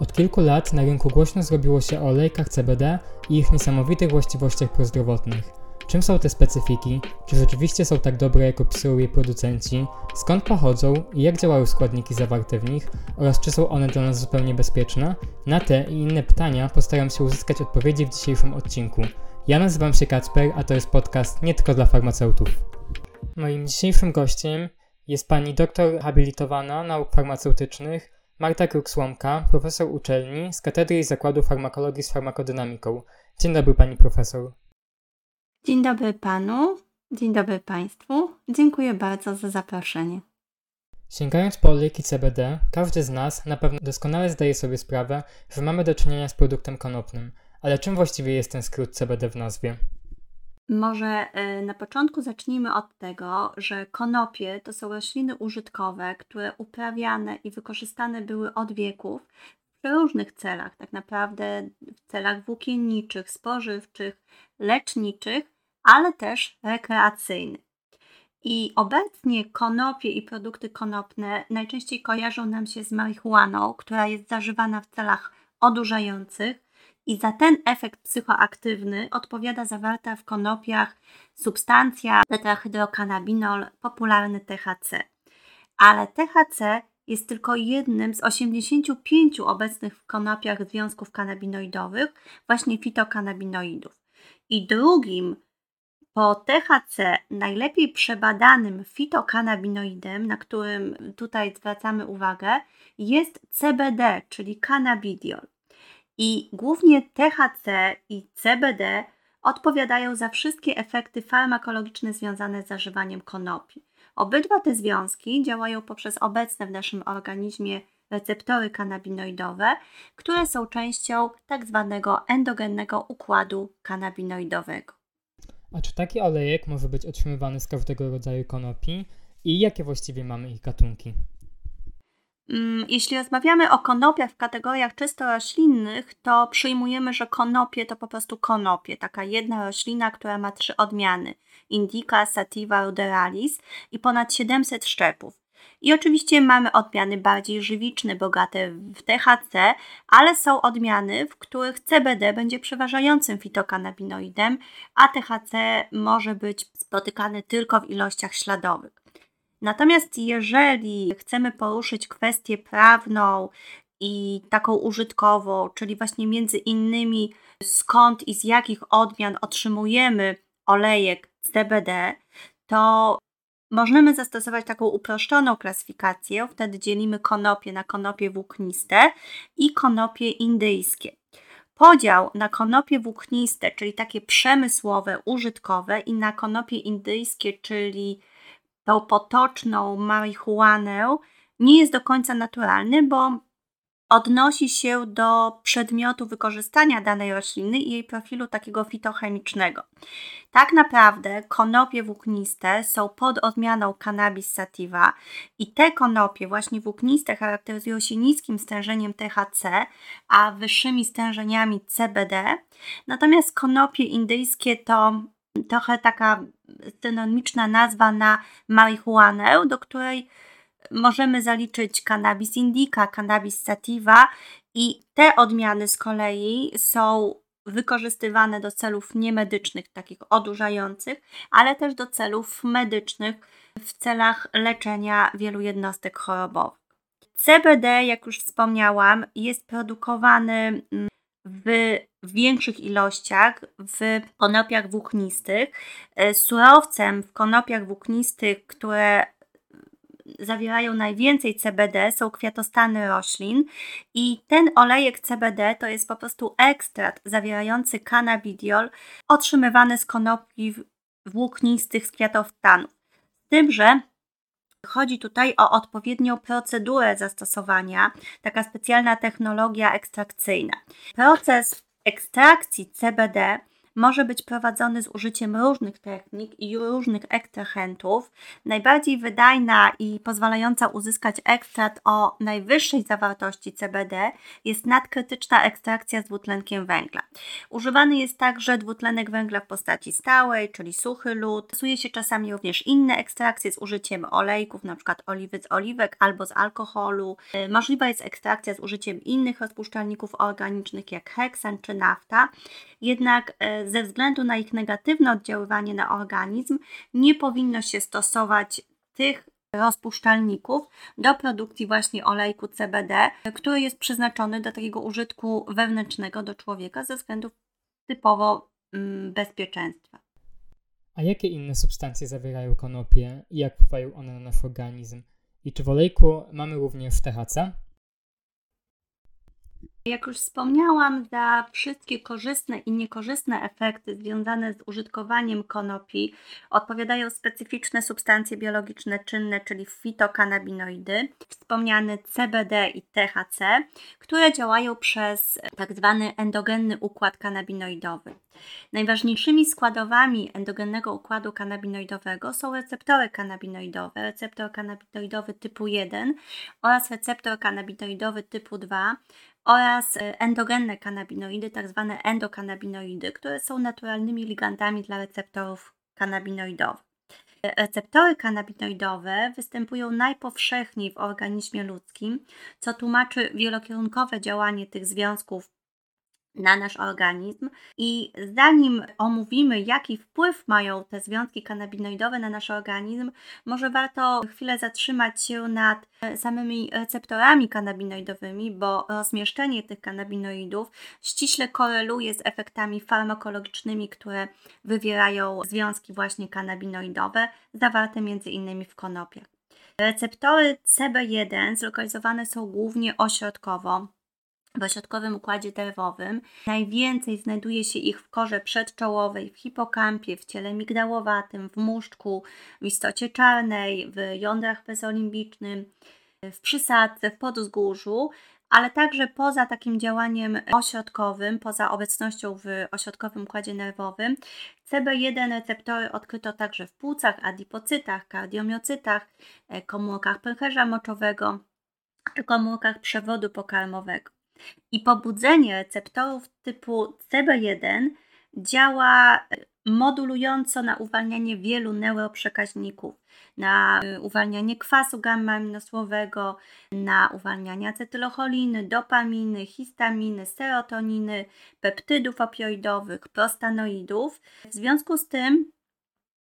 Od kilku lat na rynku głośno zrobiło się o olejkach CBD i ich niesamowitych właściwościach prozdrowotnych. Czym są te specyfiki? Czy rzeczywiście są tak dobre, jak opisują je producenci? Skąd pochodzą i jak działają składniki zawarte w nich? Oraz czy są one dla nas zupełnie bezpieczne? Na te i inne pytania postaram się uzyskać odpowiedzi w dzisiejszym odcinku. Ja nazywam się Kacper, a to jest podcast nie tylko dla farmaceutów. Moim dzisiejszym gościem jest pani doktor habilitowana nauk farmaceutycznych Marta Kruk-Słomka, profesor uczelni z Katedry i Zakładu Farmakologii z Farmakodynamiką. Dzień dobry pani profesor. Dzień dobry panu, dzień dobry państwu. Dziękuję bardzo za zaproszenie. Sięgając po olejki CBD, każdy z nas na pewno doskonale zdaje sobie sprawę, że mamy do czynienia z produktem konopnym. Ale czym właściwie jest ten skrót CBD w nazwie? Może y, na początku zacznijmy od tego, że konopie to są rośliny użytkowe, które uprawiane i wykorzystane były od wieków w różnych celach, tak naprawdę w celach włókienniczych, spożywczych, leczniczych, ale też rekreacyjnych. I obecnie konopie i produkty konopne najczęściej kojarzą nam się z marihuaną, która jest zażywana w celach odurzających, i za ten efekt psychoaktywny odpowiada zawarta w konopiach substancja tetrahydrokanabinol, popularny THC. Ale THC jest tylko jednym z 85 obecnych w konopiach związków kanabinoidowych, właśnie fitokanabinoidów. I drugim po THC najlepiej przebadanym fitokanabinoidem, na którym tutaj zwracamy uwagę, jest CBD, czyli cannabidiol. I głównie THC i CBD odpowiadają za wszystkie efekty farmakologiczne związane z zażywaniem konopi. Obydwa te związki działają poprzez obecne w naszym organizmie receptory kanabinoidowe, które są częścią tak zwanego endogennego układu kanabinoidowego. A czy taki olejek może być otrzymywany z każdego rodzaju konopi i jakie właściwie mamy ich gatunki? Mm, jeśli rozmawiamy o konopiach w kategoriach czysto roślinnych, to przyjmujemy, że konopie to po prostu konopie, taka jedna roślina, która ma trzy odmiany: Indica, Sativa, ruderalis i ponad 700 szczepów. I oczywiście mamy odmiany bardziej żywiczne, bogate w THC, ale są odmiany, w których CBD będzie przeważającym fitokanabinoidem, a THC może być spotykany tylko w ilościach śladowych. Natomiast jeżeli chcemy poruszyć kwestię prawną i taką użytkową, czyli właśnie między innymi skąd i z jakich odmian otrzymujemy olejek CBD, to możemy zastosować taką uproszczoną klasyfikację. Wtedy dzielimy konopie na konopie włókniste i konopie indyjskie. Podział na konopie włókniste, czyli takie przemysłowe, użytkowe, i na konopie indyjskie, czyli tą potoczną marihuanę nie jest do końca naturalny, bo odnosi się do przedmiotu wykorzystania danej rośliny i jej profilu takiego fitochemicznego. Tak naprawdę konopie włókniste są pod odmianą cannabis sativa i te konopie właśnie włókniste charakteryzują się niskim stężeniem THC, a wyższymi stężeniami CBD. Natomiast konopie indyjskie to trochę taka synonimiczna nazwa na marihuanę, do której możemy zaliczyć cannabis indica, cannabis sativa i te odmiany z kolei są wykorzystywane do celów niemedycznych, takich odurzających, ale też do celów medycznych w celach leczenia wielu jednostek chorobowych. CBD, jak już wspomniałam, jest produkowany mm, w większych ilościach w konopiach włóknistych. E, surowcem w konopiach włóknistych, które zawierają najwięcej CBD, są kwiatostany roślin i ten olejek CBD to jest po prostu ekstrakt zawierający cannabidiol otrzymywany z konopi włóknistych z kwiatostanów. Z tym, że Chodzi tutaj o odpowiednią procedurę zastosowania, taka specjalna technologia ekstrakcyjna. Proces ekstrakcji CBD może być prowadzony z użyciem różnych technik i różnych ekstrahentów. Najbardziej wydajna i pozwalająca uzyskać ekstrakt o najwyższej zawartości CBD jest nadkrytyczna ekstrakcja z dwutlenkiem węgla. Używany jest także dwutlenek węgla w postaci stałej, czyli suchy lód. Stosuje się czasami również inne ekstrakcje z użyciem olejków, np. oliwy z oliwek albo z alkoholu. Y, możliwa jest ekstrakcja z użyciem innych rozpuszczalników organicznych jak heksan czy nafta. Jednak y, ze względu na ich negatywne oddziaływanie na organizm nie powinno się stosować tych rozpuszczalników do produkcji właśnie olejku CBD, który jest przeznaczony do takiego użytku wewnętrznego do człowieka ze względów typowo mm, bezpieczeństwa. A jakie inne substancje zawierają konopie i jak wpływają one na nasz organizm? I czy w olejku mamy również THC? Jak już wspomniałam, za wszystkie korzystne i niekorzystne efekty związane z użytkowaniem konopi odpowiadają specyficzne substancje biologiczne czynne, czyli fitokanabinoidy, wspomniany CBD i THC, które działają przez tak zwany endogenny układ kanabinoidowy. Najważniejszymi składowami endogennego układu kanabinoidowego są receptory kanabinoidowe, receptor kanabinoidowy typu 1 oraz receptor kanabinoidowy typu 2, oraz e, endogenne kanabinoidy, tak zwane endokanabinoidy, które są naturalnymi ligandami dla receptorów kanabinoidowych. Receptory kanabinoidowe występują najpowszechniej w organizmie ludzkim, co tłumaczy wielokierunkowe działanie tych związków na nasz organizm. I zanim omówimy, jaki wpływ mają te związki kanabinoidowe na nasz organizm, może warto chwilę zatrzymać się nad samymi receptorami kanabinoidowymi, bo rozmieszczenie tych kanabinoidów ściśle koreluje z efektami farmakologicznymi, które wywierają związki właśnie kanabinoidowe, zawarte między innymi w konopiach. Receptory CB1 zlokalizowane są głównie ośrodkowo w ośrodkowym układzie nerwowym. Najwięcej znajduje się ich w korze przedczołowej, w hipokampie, w ciele migdałowatym, w muszczku, w istocie czarnej, w jądrach bezolimbicznym, w przysadce, w podzgórzu, ale także poza takim działaniem ośrodkowym, poza obecnością w ośrodkowym układzie nerwowym, CB1 receptory odkryto także w płucach, adipocytach, kardiomiocytach, e, komórkach pęcherza moczowego czy komórkach przewodu pokarmowego. I pobudzenie receptorów typu CB1 działa e, modulująco na uwalnianie wielu neuroprzekaźników, na e, uwalnianie kwasu gamma-aminosłowego, na uwalnianie acetylocholiny, dopaminy, histaminy, serotoniny, peptydów opioidowych, prostanoidów. W związku z tym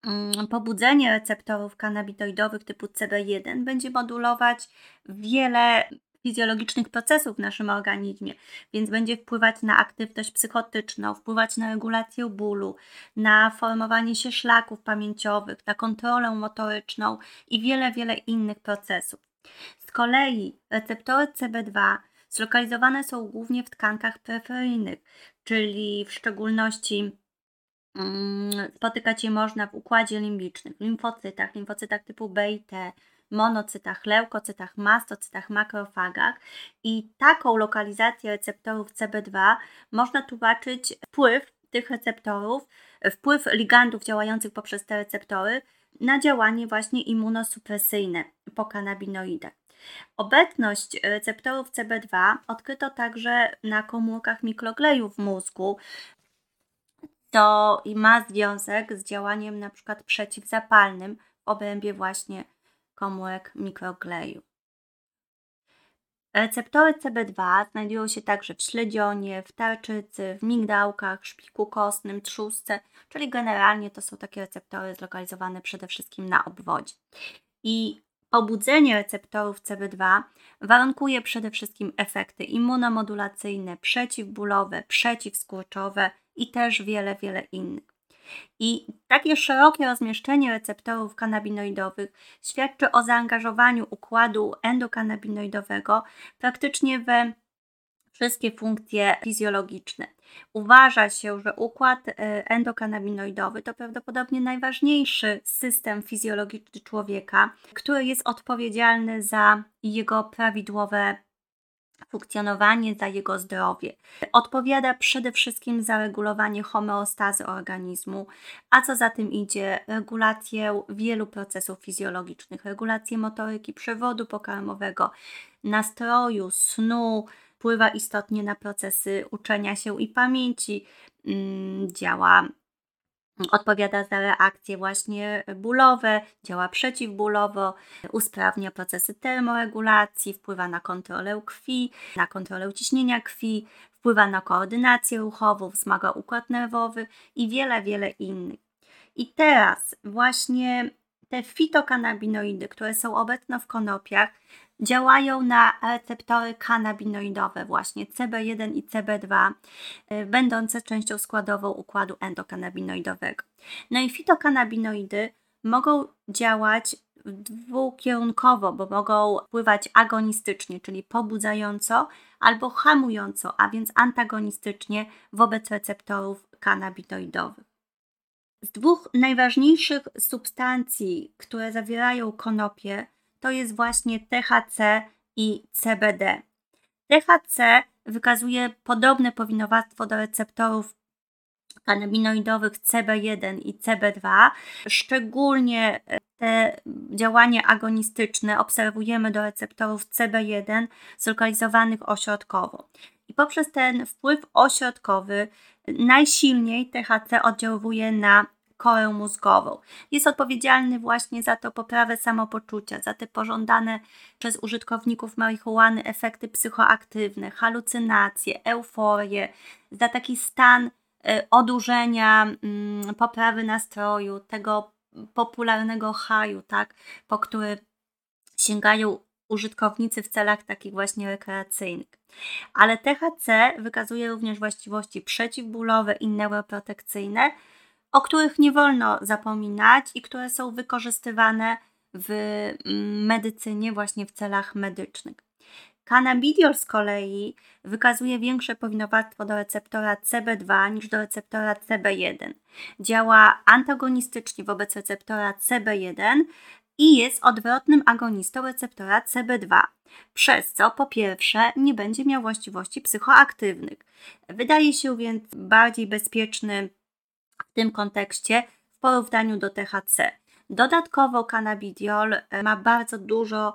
mm, pobudzenie receptorów kanabinoidowych typu CB1 będzie modulować wiele fizjologicznych procesów w naszym organizmie, więc będzie wpływać na aktywność psychotyczną, wpływać na regulację bólu, na formowanie się szlaków pamięciowych, na kontrolę motoryczną i wiele, wiele innych procesów. Z kolei receptory CB2 zlokalizowane są głównie w tkankach peryferyjnych, czyli w szczególności mm, spotykać je można w układzie limbicznym, w limfocytach, limfocytach typu B i T, monocytach, leukocytach, mastocytach, makrofagach i taką lokalizację receptorów CB2 można tłumaczyć wpływ tych receptorów, wpływ ligandów działających poprzez te receptory na działanie właśnie immunosupresyjne po kanabinoidach. Obecność receptorów CB2 odkryto także na komórkach mikrogleju w mózgu, to ma związek z działaniem np. przeciwzapalnym w obrębie właśnie komórek mikrogleju. Receptory CB2 znajdują się także w śledzionie, w tarczycy, w migdałkach, szpiku kostnym, trzustce, czyli generalnie to są takie receptory zlokalizowane przede wszystkim na obwodzie. I Pobudzenie receptorów CB2 warunkuje przede wszystkim efekty immunomodulacyjne, przeciwbólowe, przeciwskurczowe i też wiele, wiele innych. I takie szerokie rozmieszczenie receptorów kanabinoidowych świadczy o zaangażowaniu układu endokanabinoidowego praktycznie we wszystkie funkcje fizjologiczne. Uważa się, że układ e, endokanabinoidowy to prawdopodobnie najważniejszy system fizjologiczny człowieka, który jest odpowiedzialny za jego prawidłowe funkcjonowanie, za jego zdrowie. Odpowiada przede wszystkim za regulowanie homeostazy organizmu, a co za tym idzie, regulację wielu procesów fizjologicznych, regulację motoryki przewodu pokarmowego, nastroju, snu, wpływa istotnie na procesy uczenia się i pamięci, mm, działa odpowiada za reakcje właśnie bólowe, działa przeciwbólowo, usprawnia procesy termoregulacji, wpływa na kontrolę krwi, na kontrolę ciśnienia krwi, wpływa na koordynację ruchową, wzmaga układ nerwowy i wiele, wiele innych. I teraz właśnie te fitokanabinoidy, które są obecne w konopiach, działają na receptory kanabinoidowe, właśnie CB1 i CB2, y, będące częścią składową układu endokanabinoidowego. No i fitokanabinoidy mogą działać dwukierunkowo, bo mogą wpływać agonistycznie, czyli pobudzająco, albo hamująco, a więc antagonistycznie wobec receptorów kanabinoidowych. Z dwóch najważniejszych substancji, które zawierają konopie, to jest właśnie THC i CBD. THC wykazuje podobne powinowactwo do receptorów kanabinoidowych CB1 i CB2. Szczególnie e, te działanie agonistyczne obserwujemy do receptorów CB1 zlokalizowanych ośrodkowo. I poprzez ten wpływ ośrodkowy najsilniej THC oddziałuje na korę mózgową. Jest odpowiedzialny właśnie za to poprawę samopoczucia, za te pożądane przez użytkowników marihuany efekty psychoaktywne, halucynacje, euforię, za taki stan e, odurzenia, mm, poprawy nastroju, tego popularnego haju, tak, po który sięgają użytkownicy w celach takich właśnie rekreacyjnych. Ale THC wykazuje również właściwości przeciwbólowe i neuroprotekcyjne, o których nie wolno zapominać i które są wykorzystywane w mm, medycynie właśnie w celach medycznych. Cannabidiol z kolei wykazuje większe powinowactwo do receptora CB2 niż do receptora CB1. Działa antagonistycznie wobec receptora CB1 i jest odwrotnym agonistą receptora CB2, przez co po pierwsze nie będzie miał właściwości psychoaktywnych. Wydaje się więc bardziej bezpieczny tym kontekście w porównaniu do THC. Dodatkowo cannabidiol e, ma bardzo dużo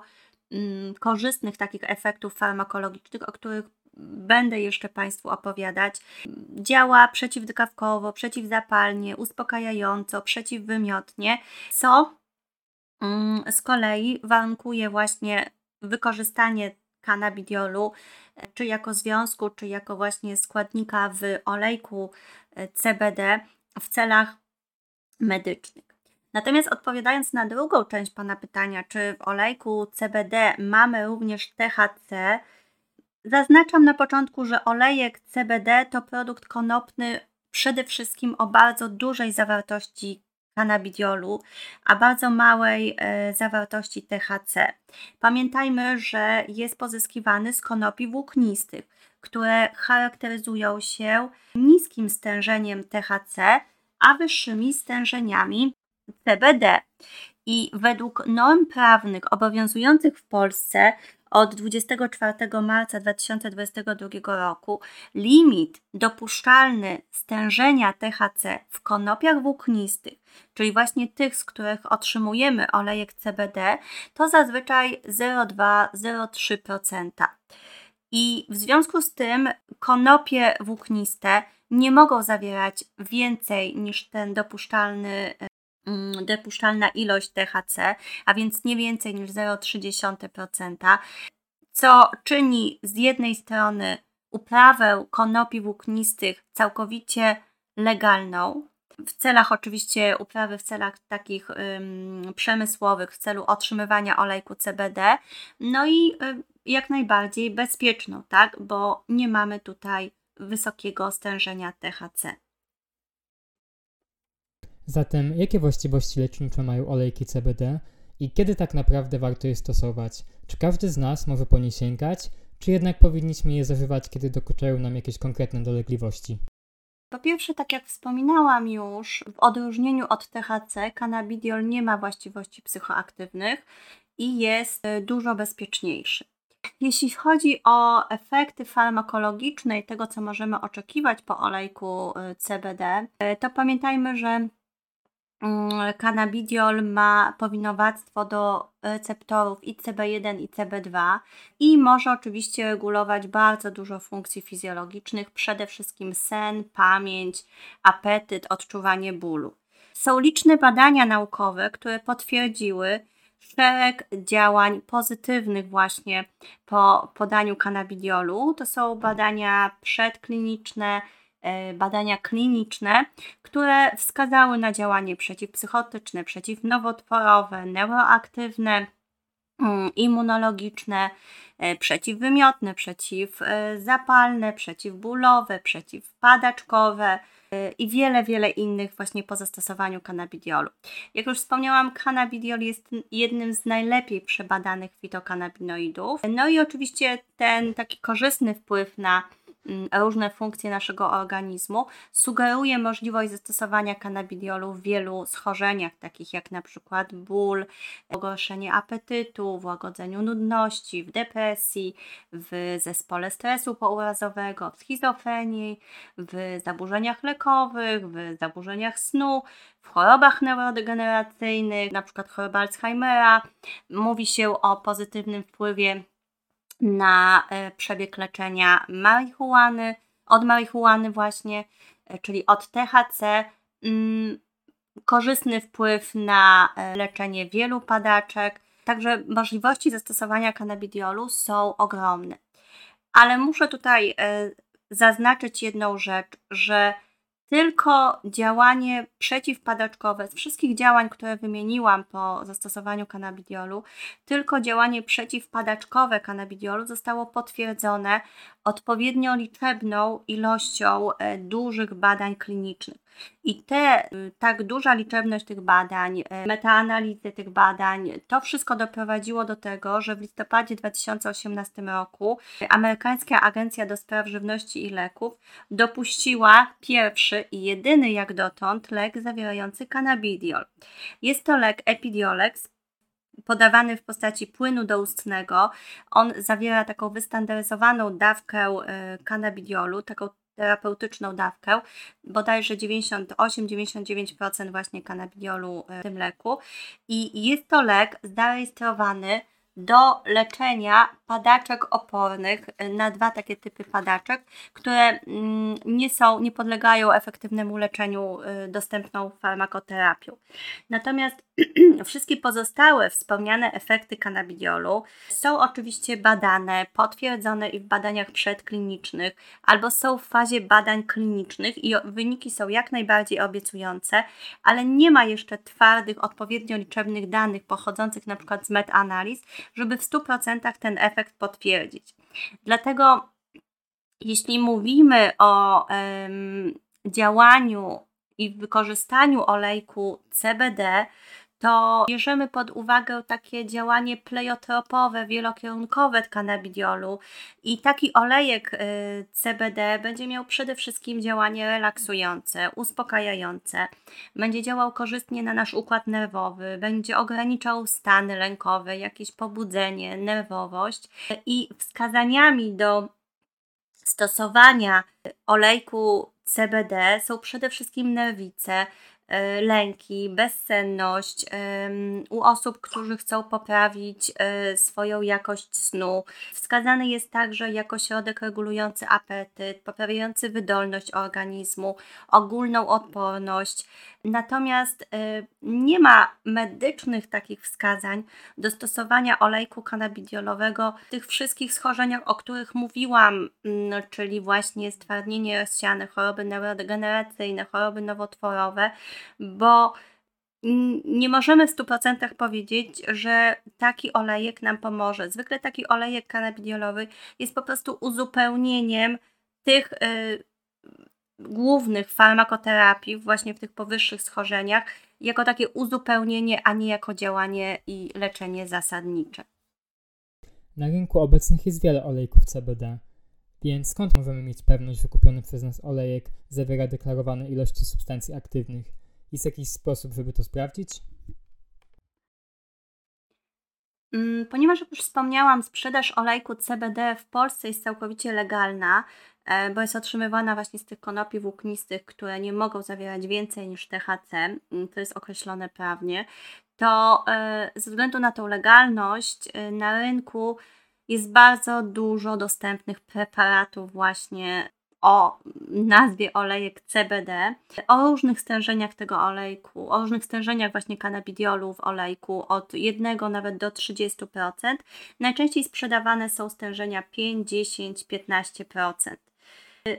mm, korzystnych takich efektów farmakologicznych, o których będę jeszcze Państwu opowiadać. Działa przeciwdykawkowo, przeciwzapalnie, uspokajająco, przeciwwymiotnie, co mm, z kolei warunkuje właśnie wykorzystanie cannabidiolu e, czy jako związku, czy jako właśnie składnika w olejku e, CBD w celach medycznych. Natomiast odpowiadając na drugą część Pana pytania, czy w olejku CBD mamy również THC, zaznaczam na początku, że olejek CBD to produkt konopny przede wszystkim o bardzo dużej zawartości cannabidiolu, a bardzo małej e, zawartości THC. Pamiętajmy, że jest pozyskiwany z konopi włóknistych, które charakteryzują się niskim stężeniem THC, a wyższymi stężeniami CBD. I według norm prawnych obowiązujących w Polsce od 24 marca 2022 roku limit dopuszczalny stężenia THC w konopiach włóknistych, czyli właśnie tych, z których otrzymujemy olejek CBD, to zazwyczaj 0,2-0,3%. I w związku z tym konopie włókniste nie mogą zawierać więcej niż ten dopuszczalny mm, dopuszczalna ilość THC, a więc nie więcej niż 0,3%, co czyni z jednej strony uprawę konopi włóknistych całkowicie legalną, w celach oczywiście uprawy, w celach takich ym, przemysłowych, w celu otrzymywania olejku CBD, no i y, jak najbardziej bezpieczną, tak, bo nie mamy tutaj wysokiego stężenia THC. Zatem, jakie właściwości lecznicze mają olejki CBD i kiedy tak naprawdę warto je stosować? Czy każdy z nas może po nie sięgać, czy jednak powinniśmy je zażywać, kiedy dokuczają nam jakieś konkretne dolegliwości? Po pierwsze, tak jak wspominałam już, w odróżnieniu od THC, cannabidiol nie ma właściwości psychoaktywnych i jest e, dużo bezpieczniejszy. Jeśli chodzi o efekty farmakologiczne i tego, co możemy oczekiwać po olejku y, CBD, y, to pamiętajmy, że Mm, ma powinowactwo do receptorów i CB1 i CB2 i może oczywiście regulować bardzo dużo funkcji fizjologicznych, przede wszystkim sen, pamięć, apetyt, odczuwanie bólu. Są liczne badania naukowe, które potwierdziły szereg działań pozytywnych właśnie po podaniu cannabidiolu. To są badania przedkliniczne, badania kliniczne, które wskazały na działanie przeciwpsychotyczne, przeciwnowotworowe, neuroaktywne, mm, immunologiczne, e, przeciwwymiotne, przeciwzapalne, przeciwbólowe, przeciwpadaczkowe e, i wiele, wiele innych właśnie po zastosowaniu cannabidiolu. Jak już wspomniałam, cannabidiol jest jednym z najlepiej przebadanych fitokanabinoidów. No i oczywiście ten taki korzystny wpływ na różne funkcje naszego organizmu, sugeruje możliwość zastosowania cannabidiolu w wielu schorzeniach, takich jak na przykład ból, pogorszenie apetytu, w łagodzeniu nudności, w depresji, w zespole stresu pourazowego, w schizofrenii, w zaburzeniach lekowych, w zaburzeniach snu, w chorobach neurodegeneracyjnych, na przykład choroba Alzheimera. Mówi się o pozytywnym wpływie na e, przebieg leczenia marihuany, od marihuany właśnie, e, czyli od THC. Mm, korzystny wpływ na e, leczenie wielu padaczek, także możliwości zastosowania cannabidiolu są ogromne. Ale muszę tutaj zaznaczyć jedną rzecz, że tylko działanie przeciwpadaczkowe, z wszystkich działań, które wymieniłam po zastosowaniu cannabidiolu, tylko działanie przeciwpadaczkowe cannabidiolu zostało potwierdzone odpowiednio liczebną ilością e, dużych badań klinicznych. I te, y, tak duża liczebność tych badań, e, metaanalizy tych badań, to wszystko doprowadziło do tego, że w listopadzie 2018 roku Amerykańska Agencja do Spraw Żywności i Leków dopuściła pierwszy i jedyny jak dotąd lek zawierający cannabidiol. Jest to lek Epidiolex, podawany w postaci płynu doustnego. On zawiera taką wystandaryzowaną dawkę y, cannabidiolu, taką terapeutyczną dawkę, bodajże 98-99% właśnie cannabidiolu w tym leku. I jest to lek zarejestrowany do leczenia padaczek opornych na dwa takie typy padaczek, które mm, nie są, nie podlegają efektywnemu leczeniu y, dostępną farmakoterapią. Natomiast wszystkie pozostałe wspomniane efekty cannabidiolu są oczywiście badane, potwierdzone i w badaniach przedklinicznych, albo są w fazie badań klinicznych i wyniki są jak najbardziej obiecujące, ale nie ma jeszcze twardych, odpowiednio liczebnych danych pochodzących przykład z metaanaliz, żeby w 100% ten efekt potwierdzić. Dlatego jeśli mówimy o działaniu i wykorzystaniu olejku CBD, to bierzemy pod uwagę takie działanie pleiotropowe, wielokierunkowe cannabidiolu i taki olejek y, CBD będzie miał przede wszystkim działanie relaksujące, uspokajające, będzie działał korzystnie na nasz układ nerwowy, będzie ograniczał stany lękowe, jakieś pobudzenie, nerwowość. I wskazaniami do stosowania olejku CBD są przede wszystkim nerwice, lęki, bezsenność u osób, którzy chcą poprawić e, swoją jakość snu. Wskazany jest także jako środek regulujący apetyt, poprawiający wydolność organizmu, ogólną odporność. Natomiast e, nie ma medycznych takich wskazań do stosowania olejku cannabidiolowego w tych wszystkich schorzeniach, o których mówiłam, mm, czyli właśnie stwardnienie rozsiane, choroby neurodegeneracyjne, choroby nowotworowe bo nie możemy w 100% powiedzieć, że taki olejek nam pomoże. Zwykle taki olejek kanabidiolowy jest po prostu uzupełnieniem tych y, głównych farmakoterapii właśnie w tych powyższych schorzeniach, jako takie uzupełnienie, a nie jako działanie i leczenie zasadnicze. Na rynku obecnych jest wiele olejków CBD, więc skąd możemy mieć pewność, że kupiony przez nas olejek zawiera deklarowane ilości substancji aktywnych? Jest jakiś sposób, żeby to sprawdzić? Mm, ponieważ, jak już wspomniałam, sprzedaż olejku CBD w Polsce jest całkowicie legalna, bo jest otrzymywana właśnie z tych konopi włóknistych, które nie mogą zawierać więcej niż THC, mm, to jest określone prawnie, to e, ze względu na tą legalność e, na rynku jest bardzo dużo dostępnych preparatów właśnie o nazwie olejek CBD, o różnych stężeniach tego olejku, o różnych stężeniach właśnie kanabidiolu w olejku od 1 nawet do 30%. Najczęściej sprzedawane są stężenia 5, 10, 15%.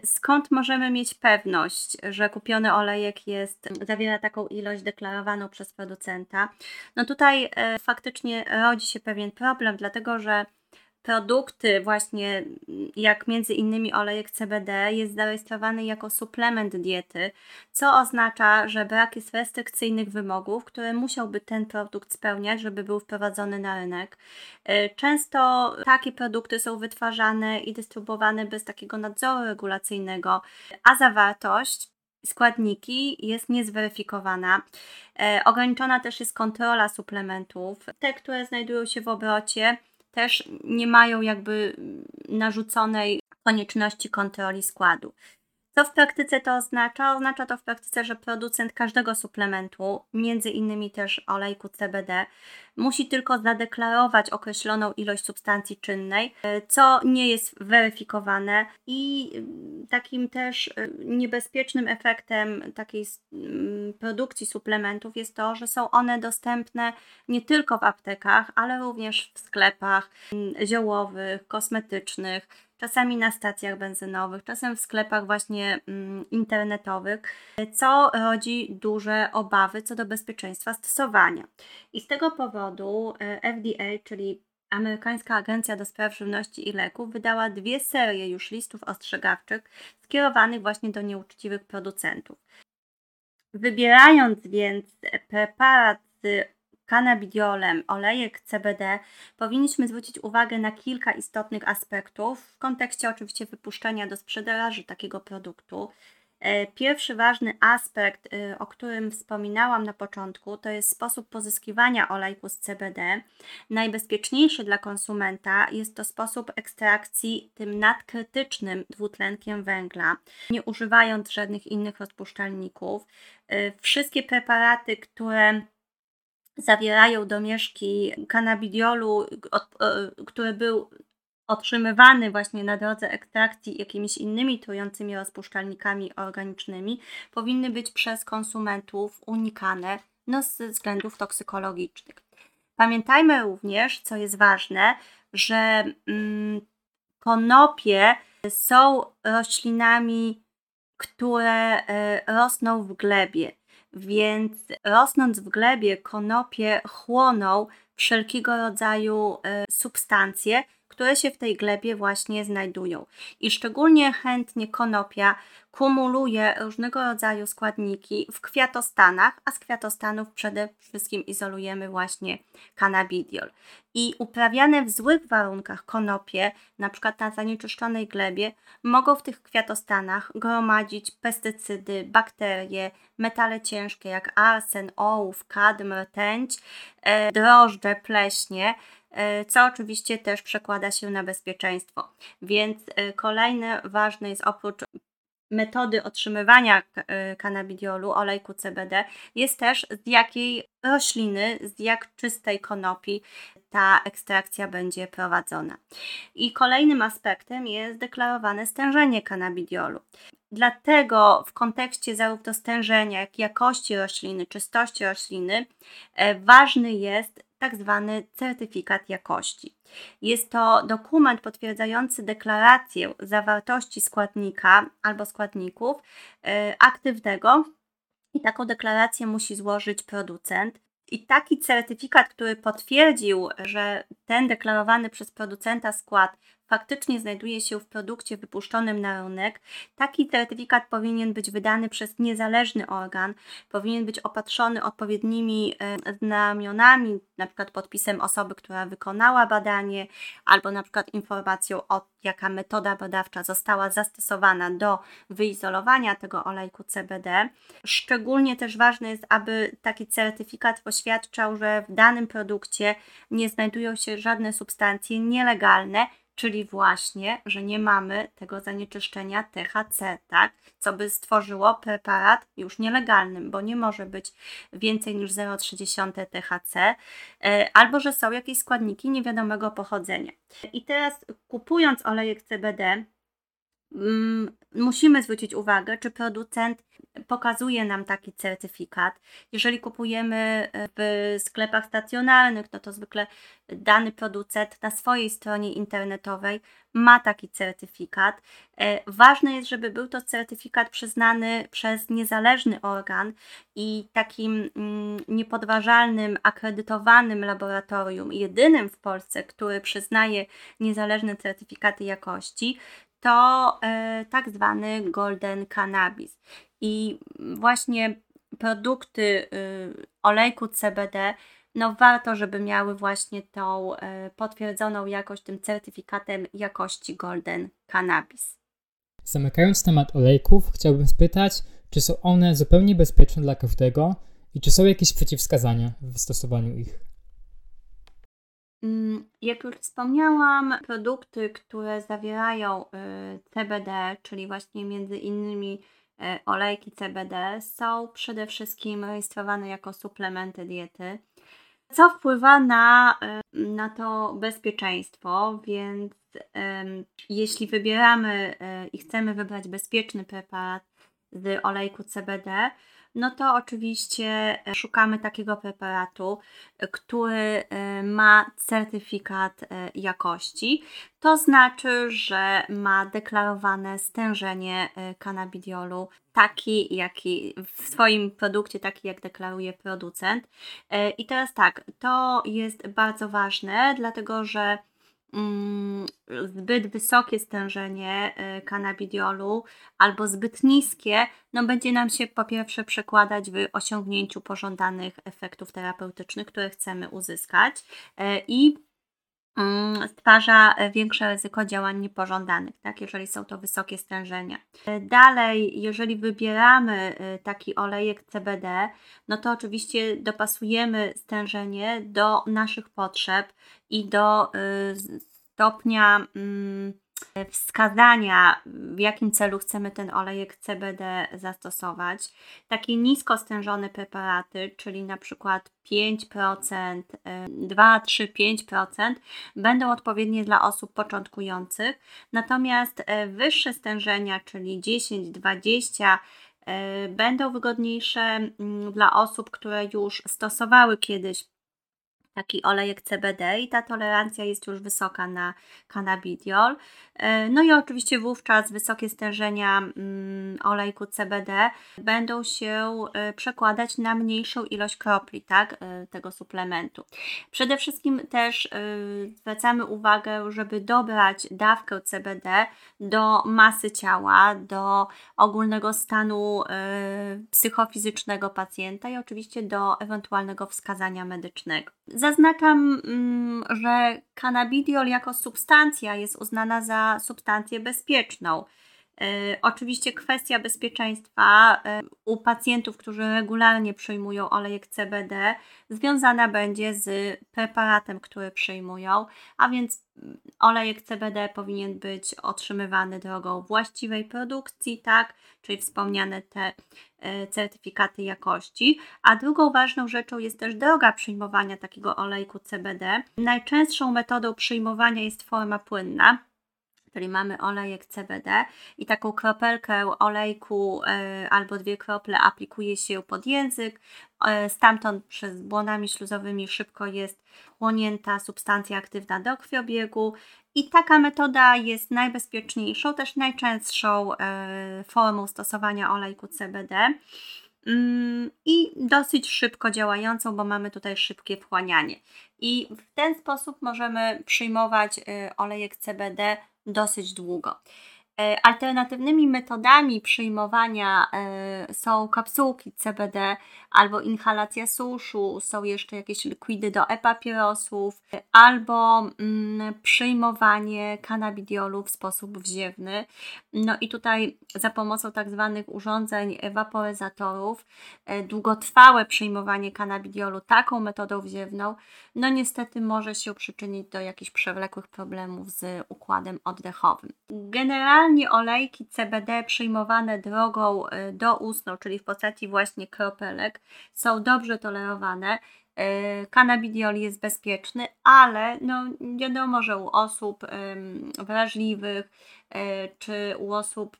Skąd możemy mieć pewność, że kupiony olejek jest, zawiera taką ilość deklarowaną przez producenta? No tutaj e, faktycznie rodzi się pewien problem, dlatego że produkty właśnie jak między innymi olejek CBD jest zarejestrowany jako suplement diety, co oznacza, że brak jest restrykcyjnych wymogów, które musiałby ten produkt spełniać, żeby był wprowadzony na rynek. E, często takie produkty są wytwarzane i dystrybuowane bez takiego nadzoru regulacyjnego, a zawartość składniki jest niezweryfikowana. E, ograniczona też jest kontrola suplementów. Te, które znajdują się w obrocie, też nie mają jakby narzuconej konieczności kontroli składu. Co w praktyce to oznacza? Oznacza to w praktyce, że producent każdego suplementu, między innymi też olejku CBD, musi tylko zadeklarować określoną ilość substancji czynnej, co nie jest weryfikowane i takim też e, niebezpiecznym efektem takiej mm, produkcji suplementów jest to, że są one dostępne nie tylko w aptekach, ale również w sklepach mm, ziołowych, kosmetycznych, czasami na stacjach benzynowych, czasem w sklepach właśnie mm, internetowych, co rodzi duże obawy co do bezpieczeństwa stosowania. I z tego powodu e, FDA, czyli Amerykańska Agencja do Spraw Żywności i Leków wydała dwie serie już listów ostrzegawczych skierowanych właśnie do nieuczciwych producentów. Wybierając więc preparat z cannabidiolem, olejek CBD, powinniśmy zwrócić uwagę na kilka istotnych aspektów w kontekście oczywiście wypuszczenia do sprzedaży takiego produktu. E, pierwszy ważny aspekt, y, o którym wspominałam na początku, to jest sposób pozyskiwania olejku z CBD. Najbezpieczniejszy dla konsumenta jest to sposób ekstrakcji tym nadkrytycznym dwutlenkiem węgla, nie używając żadnych innych rozpuszczalników. E, wszystkie preparaty, które zawierają domieszki cannabidiolu, e, który był otrzymywany właśnie na drodze ekstrakcji jakimiś innymi trującymi rozpuszczalnikami organicznymi, powinny być przez konsumentów unikane no, ze względów toksykologicznych. Pamiętajmy również, co jest ważne, że mm, konopie są roślinami, które y, rosną w glebie. Więc rosnąc w glebie, konopie chłoną wszelkiego rodzaju y, substancje, które się w tej glebie właśnie znajdują. I szczególnie chętnie konopia kumuluje różnego rodzaju składniki w kwiatostanach, a z kwiatostanów przede wszystkim izolujemy właśnie cannabidiol. I uprawiane w złych warunkach konopie, na przykład na zanieczyszczonej glebie, mogą w tych kwiatostanach gromadzić pestycydy, bakterie, metale ciężkie jak arsen, ołów, kadm, rtęć, e, drożdże, pleśnie, co oczywiście też przekłada się na bezpieczeństwo. Więc e, kolejne ważne jest oprócz metody otrzymywania kanabidiolu, olejku CBD, jest też z jakiej rośliny, z jak czystej konopi ta ekstrakcja będzie prowadzona. I kolejnym aspektem jest deklarowane stężenie kanabidiolu. Dlatego w kontekście zarówno stężenia, jak i jakości rośliny, czystości rośliny, e, ważny jest tak zwany certyfikat jakości. Jest to dokument potwierdzający deklarację zawartości składnika albo składników e, aktywnego i taką deklarację musi złożyć producent. I taki certyfikat, który potwierdził, że ten deklarowany przez producenta skład faktycznie znajduje się w produkcie wypuszczonym na rynek, taki certyfikat powinien być wydany przez niezależny organ, powinien być opatrzony odpowiednimi e, znamionami, na przykład podpisem osoby, która wykonała badanie, albo przykład informacją o jaka metoda badawcza została zastosowana do wyizolowania tego olejku CBD. Szczególnie też ważne jest, aby taki certyfikat poświadczał, że w danym produkcie nie znajdują się żadne substancje nielegalne, czyli właśnie, że nie mamy tego zanieczyszczenia THC, tak? Co by stworzyło preparat już nielegalnym, bo nie może być więcej niż 0,3 THC, e, albo że są jakieś składniki niewiadomego pochodzenia. I teraz kupując olejek CBD, musimy zwrócić uwagę, czy producent pokazuje nam taki certyfikat. Jeżeli kupujemy e, w sklepach stacjonarnych, no to zwykle dany producent na swojej stronie internetowej ma taki certyfikat. E, ważne jest, żeby był to certyfikat przyznany przez niezależny organ i takim mm, niepodważalnym, akredytowanym laboratorium, jedynym w Polsce, który przyznaje niezależne certyfikaty jakości, to e, tak zwany golden cannabis. I właśnie produkty y, olejku CBD, no warto, żeby miały właśnie tą e, potwierdzoną jakość tym certyfikatem jakości golden cannabis. Zamykając temat olejków, chciałbym spytać, czy są one zupełnie bezpieczne dla każdego i czy są jakieś przeciwwskazania w stosowaniu ich? Mm, jak już wspomniałam, produkty, które zawierają y, CBD, czyli właśnie między innymi y, olejki CBD, są przede wszystkim rejestrowane jako suplementy diety, co wpływa na, y, na to bezpieczeństwo, więc jeśli wybieramy i chcemy wybrać bezpieczny preparat z olejku CBD, no to oczywiście e, szukamy takiego preparatu, e, który e, ma certyfikat jakości. To znaczy, że ma deklarowane stężenie kanabidiolu, taki jaki w swoim produkcie, taki jak deklaruje producent. I teraz tak, to jest bardzo ważne, dlatego że zbyt wysokie stężenie kanabidiolu y, albo zbyt niskie, no będzie nam się po pierwsze przekładać w osiągnięciu pożądanych efektów terapeutycznych, które chcemy uzyskać y, i Mm, stwarza większe ryzyko działań niepożądanych, tak, jeżeli są to wysokie stężenia. Dalej, jeżeli wybieramy y, taki olejek CBD, no to oczywiście dopasujemy stężenie do naszych potrzeb i do stopnia mm, wskazania, w jakim celu chcemy ten olejek CBD zastosować. Takie nisko stężone preparaty, czyli na przykład 5%, 2, 3, 5% będą odpowiednie dla osób początkujących, natomiast e, wyższe stężenia, czyli 10, 20, e, będą wygodniejsze mm, dla osób, które już stosowały kiedyś taki olejek CBD i ta tolerancja jest już wysoka na cannabidiol. E, no i oczywiście wówczas wysokie stężenia mm, olejku CBD będą się e, przekładać na mniejszą ilość kropli tak, e, tego suplementu. Przede wszystkim też zwracamy uwagę, żeby dobrać dawkę CBD do masy ciała, do ogólnego stanu psychofizycznego pacjenta i oczywiście do ewentualnego wskazania medycznego. Zaznaczam, mm, że cannabidiol jako substancja jest uznana za substancję bezpieczną. E, oczywiście kwestia bezpieczeństwa e, u pacjentów, którzy regularnie przyjmują olejek CBD, związana będzie z preparatem, który przyjmują, a więc mm, olejek CBD powinien być otrzymywany drogą właściwej produkcji, tak, czyli wspomniane te certyfikaty jakości. A drugą ważną rzeczą jest też droga przyjmowania takiego olejku CBD. Najczęstszą metodą przyjmowania jest forma płynna czyli mamy olejek CBD i taką kropelkę olejku e, albo dwie krople aplikuje się pod język, e, stamtąd przez błonami śluzowymi szybko jest chłonięta substancja aktywna do krwiobiegu. I taka metoda jest najbezpieczniejszą, też najczęstszą e, formą stosowania olejku CBD mm, i dosyć szybko działającą, bo mamy tutaj szybkie wchłanianie. I w ten sposób możemy przyjmować olejek CBD dosyć długo. E, alternatywnymi metodami przyjmowania e, są kapsułki CBD albo inhalacja suszu, są jeszcze jakieś likwidy do e-papierosów, albo mm, przyjmowanie kanabidiolu w sposób wziewny. No i tutaj za pomocą tak zwanych urządzeń waporyzatorów, e, długotrwałe przyjmowanie kanabidiolu taką metodą wziewną, no niestety może się przyczynić do jakichś przewlekłych problemów z układem oddechowym. Generalnie olejki CBD przyjmowane drogą e, doustną, czyli w postaci właśnie kropelek, są dobrze tolerowane. Kanabidiol e, jest bezpieczny, ale no wiadomo, że u osób wrażliwych e, czy u osób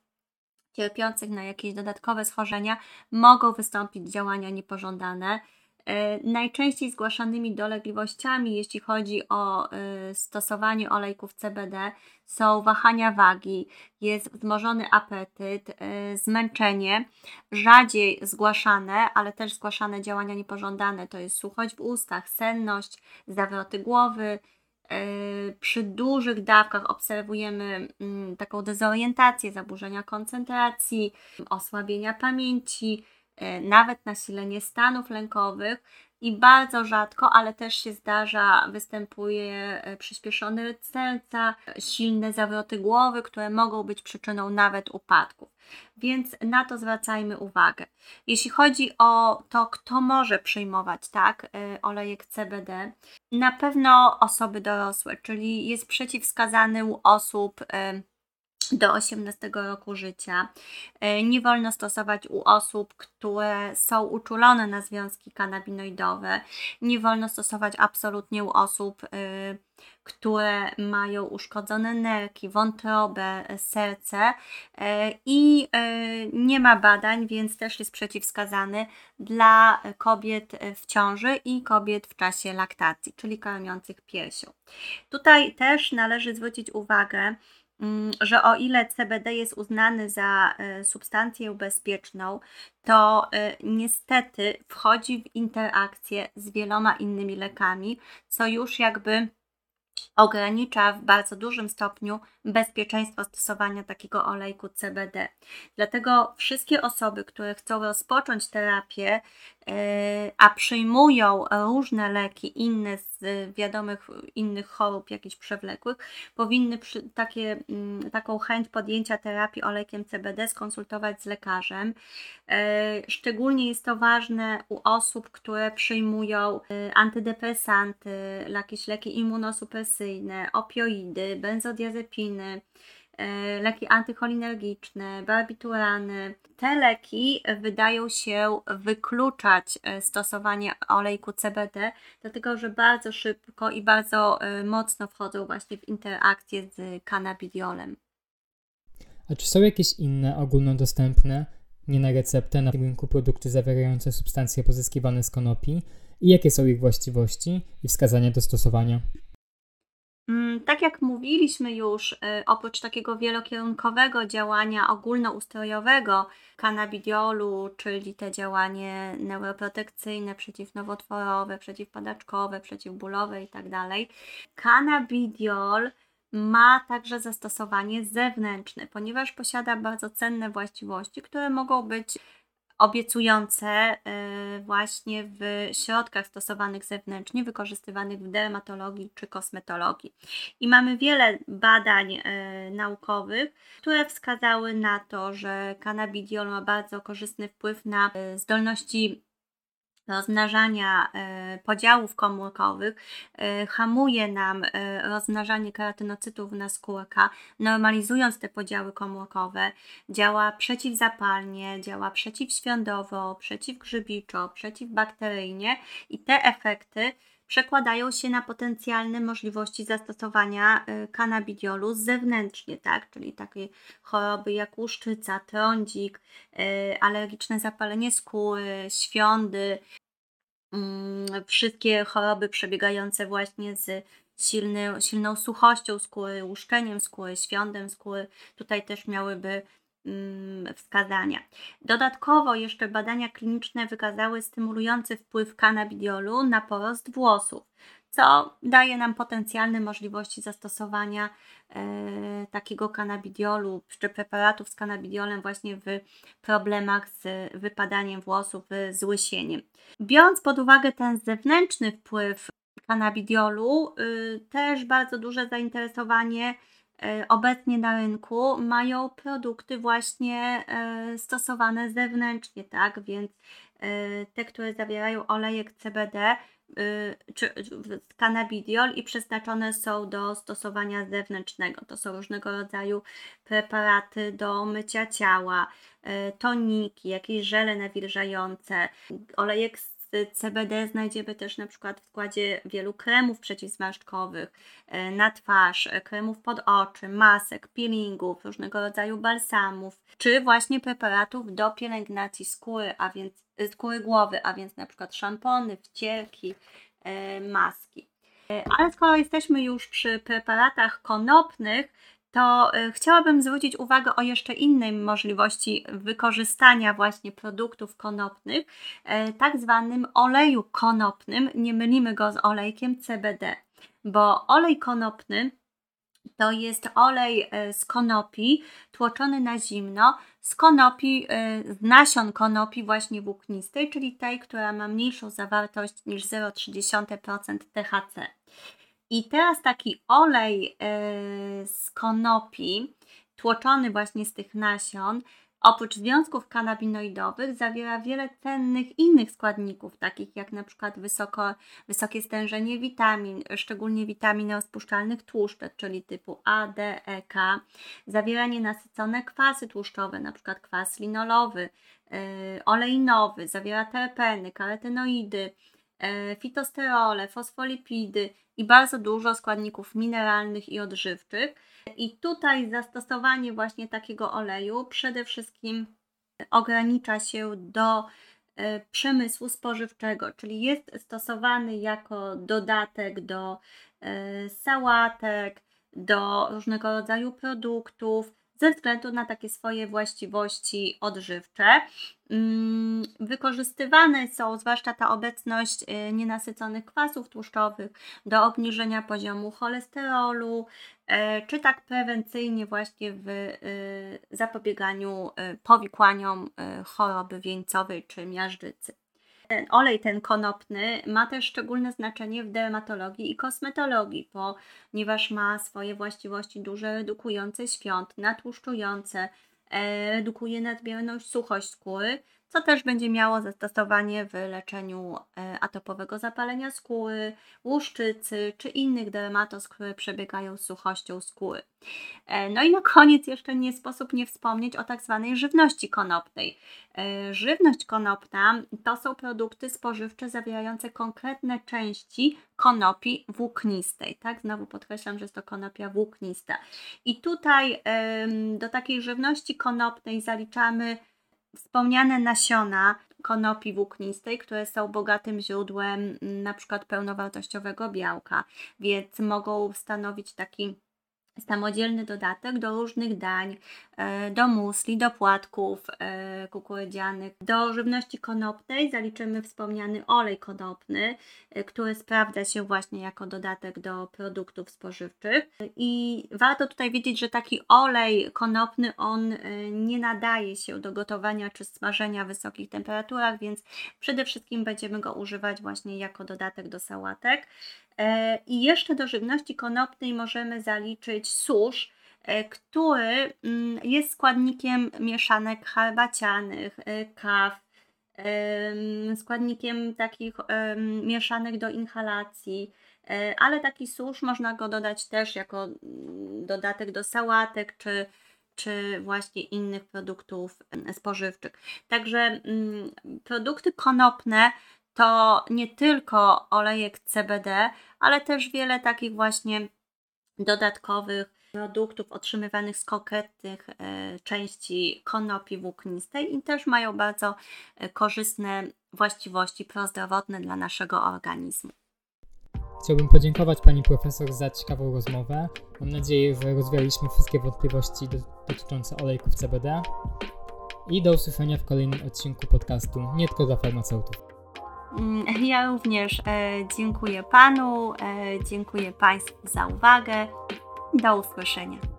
cierpiących na jakieś dodatkowe schorzenia mogą wystąpić działania niepożądane. E, najczęściej zgłaszanymi dolegliwościami, jeśli chodzi o e, stosowanie olejków CBD, są wahania wagi, jest wzmożony apetyt, e, zmęczenie. Rzadziej zgłaszane, ale też zgłaszane działania niepożądane to jest suchość w ustach, senność, zawroty głowy. Przy dużych dawkach obserwujemy mm, taką dezorientację, zaburzenia koncentracji, osłabienia pamięci, nawet nasilenie stanów lękowych i bardzo rzadko, ale też się zdarza, występuje e, przyspieszony rytm serca, silne zawroty głowy, które mogą być przyczyną nawet upadków. Więc na to zwracajmy uwagę. Jeśli chodzi o to, kto może przyjmować tak, e, olejek CBD, na pewno osoby dorosłe, czyli jest przeciwwskazany u osób do 18 roku życia. E, nie wolno stosować u osób, które są uczulone na związki kanabinoidowe. Nie wolno stosować absolutnie u osób, e, które mają uszkodzone nerki, wątrobę, serce e, i nie ma badań, więc też jest przeciwwskazany dla kobiet w ciąży i kobiet w czasie laktacji, czyli karmiących piersią. Tutaj też należy zwrócić uwagę, że o ile CBD jest uznany za e, substancję bezpieczną, to e, niestety wchodzi w interakcję z wieloma innymi lekami, co już jakby ogranicza w bardzo dużym stopniu bezpieczeństwo stosowania takiego olejku CBD. Dlatego wszystkie osoby, które chcą rozpocząć terapię, a przyjmują różne leki inne z wiadomych innych chorób jakichś przewlekłych, powinny takie, mm, taką chęć podjęcia terapii olekiem CBD skonsultować z lekarzem. E, szczególnie jest to ważne u osób, które przyjmują e, antydepresanty, jakieś leki immunosupresyjne, opioidy, benzodiazepiny, E, leki antycholinergiczne, barbiturany. Te leki wydają się wykluczać e, stosowanie olejku CBD, dlatego że bardzo szybko i bardzo e, mocno wchodzą właśnie w interakcję z cannabidiolem. A czy są jakieś inne ogólnodostępne, nie na receptę, na rynku produkty zawierające substancje pozyskiwane z konopi i jakie są ich właściwości i wskazania do stosowania? Mm, tak jak mówiliśmy już, y, oprócz takiego wielokierunkowego działania ogólnoustrojowego kanabidiolu, czyli te działanie neuroprotekcyjne, przeciwnowotworowe, przeciwpadaczkowe, przeciwbólowe itd., tak kanabidiol ma także zastosowanie zewnętrzne, ponieważ posiada bardzo cenne właściwości, które mogą być obiecujące y, właśnie w środkach stosowanych zewnętrznie, wykorzystywanych w dermatologii czy kosmetologii. I mamy wiele badań y, naukowych, które wskazały na to, że cannabidiol ma bardzo korzystny wpływ na y, zdolności rozmnażania e, podziałów komórkowych, e, hamuje nam e, rozmnażanie keratynocytów na skórka, normalizując te podziały komórkowe, działa przeciwzapalnie, działa przeciwświądowo, przeciwgrzybiczo, przeciwbakteryjnie i te efekty przekładają się na potencjalne możliwości zastosowania kanabidiolu zewnętrznie, tak? czyli takie choroby jak łuszczyca, trądzik, alergiczne zapalenie skóry, świądy, mm, wszystkie choroby przebiegające właśnie z silną suchością skóry, łuszczeniem skóry, świądem skóry, tutaj też miałyby wskazania. Dodatkowo jeszcze badania kliniczne wykazały stymulujący wpływ kanabidiolu na porost włosów, co daje nam potencjalne możliwości zastosowania e, takiego kanabidiolu czy preparatów z kanabidiolem właśnie w problemach z wypadaniem włosów, z łysieniem. Biorąc pod uwagę ten zewnętrzny wpływ kanabidiolu, y, też bardzo duże zainteresowanie obecnie na rynku mają produkty właśnie y, stosowane zewnętrznie, tak? Więc te, które zawierają olejek CBD, czy cannabidiol i przeznaczone są do stosowania zewnętrznego. To są różnego rodzaju preparaty do mycia ciała, toniki, jakieś żele nawilżające, olejek CBD znajdziemy też na przykład w składzie wielu kremów przeciwzmarszczkowych e, na twarz, e, kremów pod oczy, masek, peelingów, różnego rodzaju balsamów, czy właśnie preparatów do pielęgnacji skóry, a więc e, skóry głowy, a więc na przykład szampony, wcierki, maski. Ale skoro jesteśmy już przy preparatach konopnych, to y, chciałabym zwrócić uwagę o jeszcze innej możliwości wykorzystania właśnie produktów konopnych, e, tak zwanym oleju konopnym. Nie mylimy go z olejkiem CBD, bo olej konopny to jest olej e, z konopi tłoczony na zimno, z konopi, e, z nasion konopi właśnie włóknistej, czyli tej, która ma mniejszą zawartość niż 0,3% THC. I teraz taki olej yy, z konopi, tłoczony właśnie z tych nasion, oprócz związków kanabinoidowych, zawiera wiele cennych innych składników, takich jak na przykład wysoko, wysokie stężenie witamin, szczególnie witamin rozpuszczalnych tłuszczek, czyli typu A, D, E, K, zawiera nienasycone kwasy tłuszczowe, na przykład kwas linolowy, yy, oleinowy, zawiera terpeny, karotenoidy, E, fitosterole, fosfolipidy i bardzo dużo składników mineralnych i odżywczych. I tutaj zastosowanie właśnie takiego oleju przede wszystkim ogranicza się do e, przemysłu spożywczego, czyli jest stosowany jako dodatek do e, sałatek, do różnego rodzaju produktów, ze względu na takie swoje właściwości odżywcze. Mm, wykorzystywane są, zwłaszcza ta obecność y, nienasyconych kwasów tłuszczowych, do obniżenia poziomu cholesterolu, e, czy tak prewencyjnie właśnie w y, zapobieganiu y, powikłaniom choroby wieńcowej czy miażdżycy. Ten olej, ten konopny, ma też szczególne znaczenie w dermatologii i kosmetologii, ponieważ ma swoje właściwości duże redukujące świąt, natłuszczujące, e, redukuje nadmierność suchość skóry, co też będzie miało zastosowanie w leczeniu e, atopowego zapalenia skóry, łuszczycy czy innych dermatos, które przebiegają z suchością skóry. E, no i na koniec jeszcze nie sposób nie wspomnieć o tak zwanej żywności konopnej. E, żywność konopna to są produkty spożywcze zawierające konkretne części konopi włóknistej. Tak, znowu podkreślam, że jest to konopia włóknista. I tutaj do takiej żywności konopnej zaliczamy wspomniane nasiona konopi włóknistej, które są bogatym źródłem mm, na przykład pełnowartościowego białka, więc mogą stanowić taki samodzielny dodatek do różnych dań, e, do musli, do płatków e, kukurydzianych. Do żywności konopnej zaliczymy wspomniany olej konopny, e, który sprawdza się właśnie jako dodatek do produktów spożywczych. I warto tutaj wiedzieć, że taki olej konopny, on nie nadaje się do gotowania czy smażenia w wysokich temperaturach, więc przede wszystkim będziemy go używać właśnie jako dodatek do sałatek. E, I jeszcze do żywności konopnej możemy zaliczyć susz, e, który mm, jest składnikiem mieszanek herbacianych, e, kaw, składnikiem takich mieszanek do inhalacji, ale taki susz można go dodać też jako mm, dodatek do sałatek czy, czy właśnie innych produktów spożywczych. Także mm, produkty konopne to nie tylko olejek CBD, ale też wiele takich właśnie dodatkowych produktów otrzymywanych z konkretnych e, części konopi włóknistej i też mają bardzo e, korzystne właściwości prozdrowotne dla naszego organizmu. Chciałbym podziękować Pani Profesor za ciekawą rozmowę. Mam nadzieję, że rozwialiśmy wszystkie wątpliwości dotyczące olejków CBD. I do usłyszenia w kolejnym odcinku podcastu Nie tylko dla farmaceutów. Mm, ja również dziękuję Panu, dziękuję Państwu za uwagę. Do usłyszenia.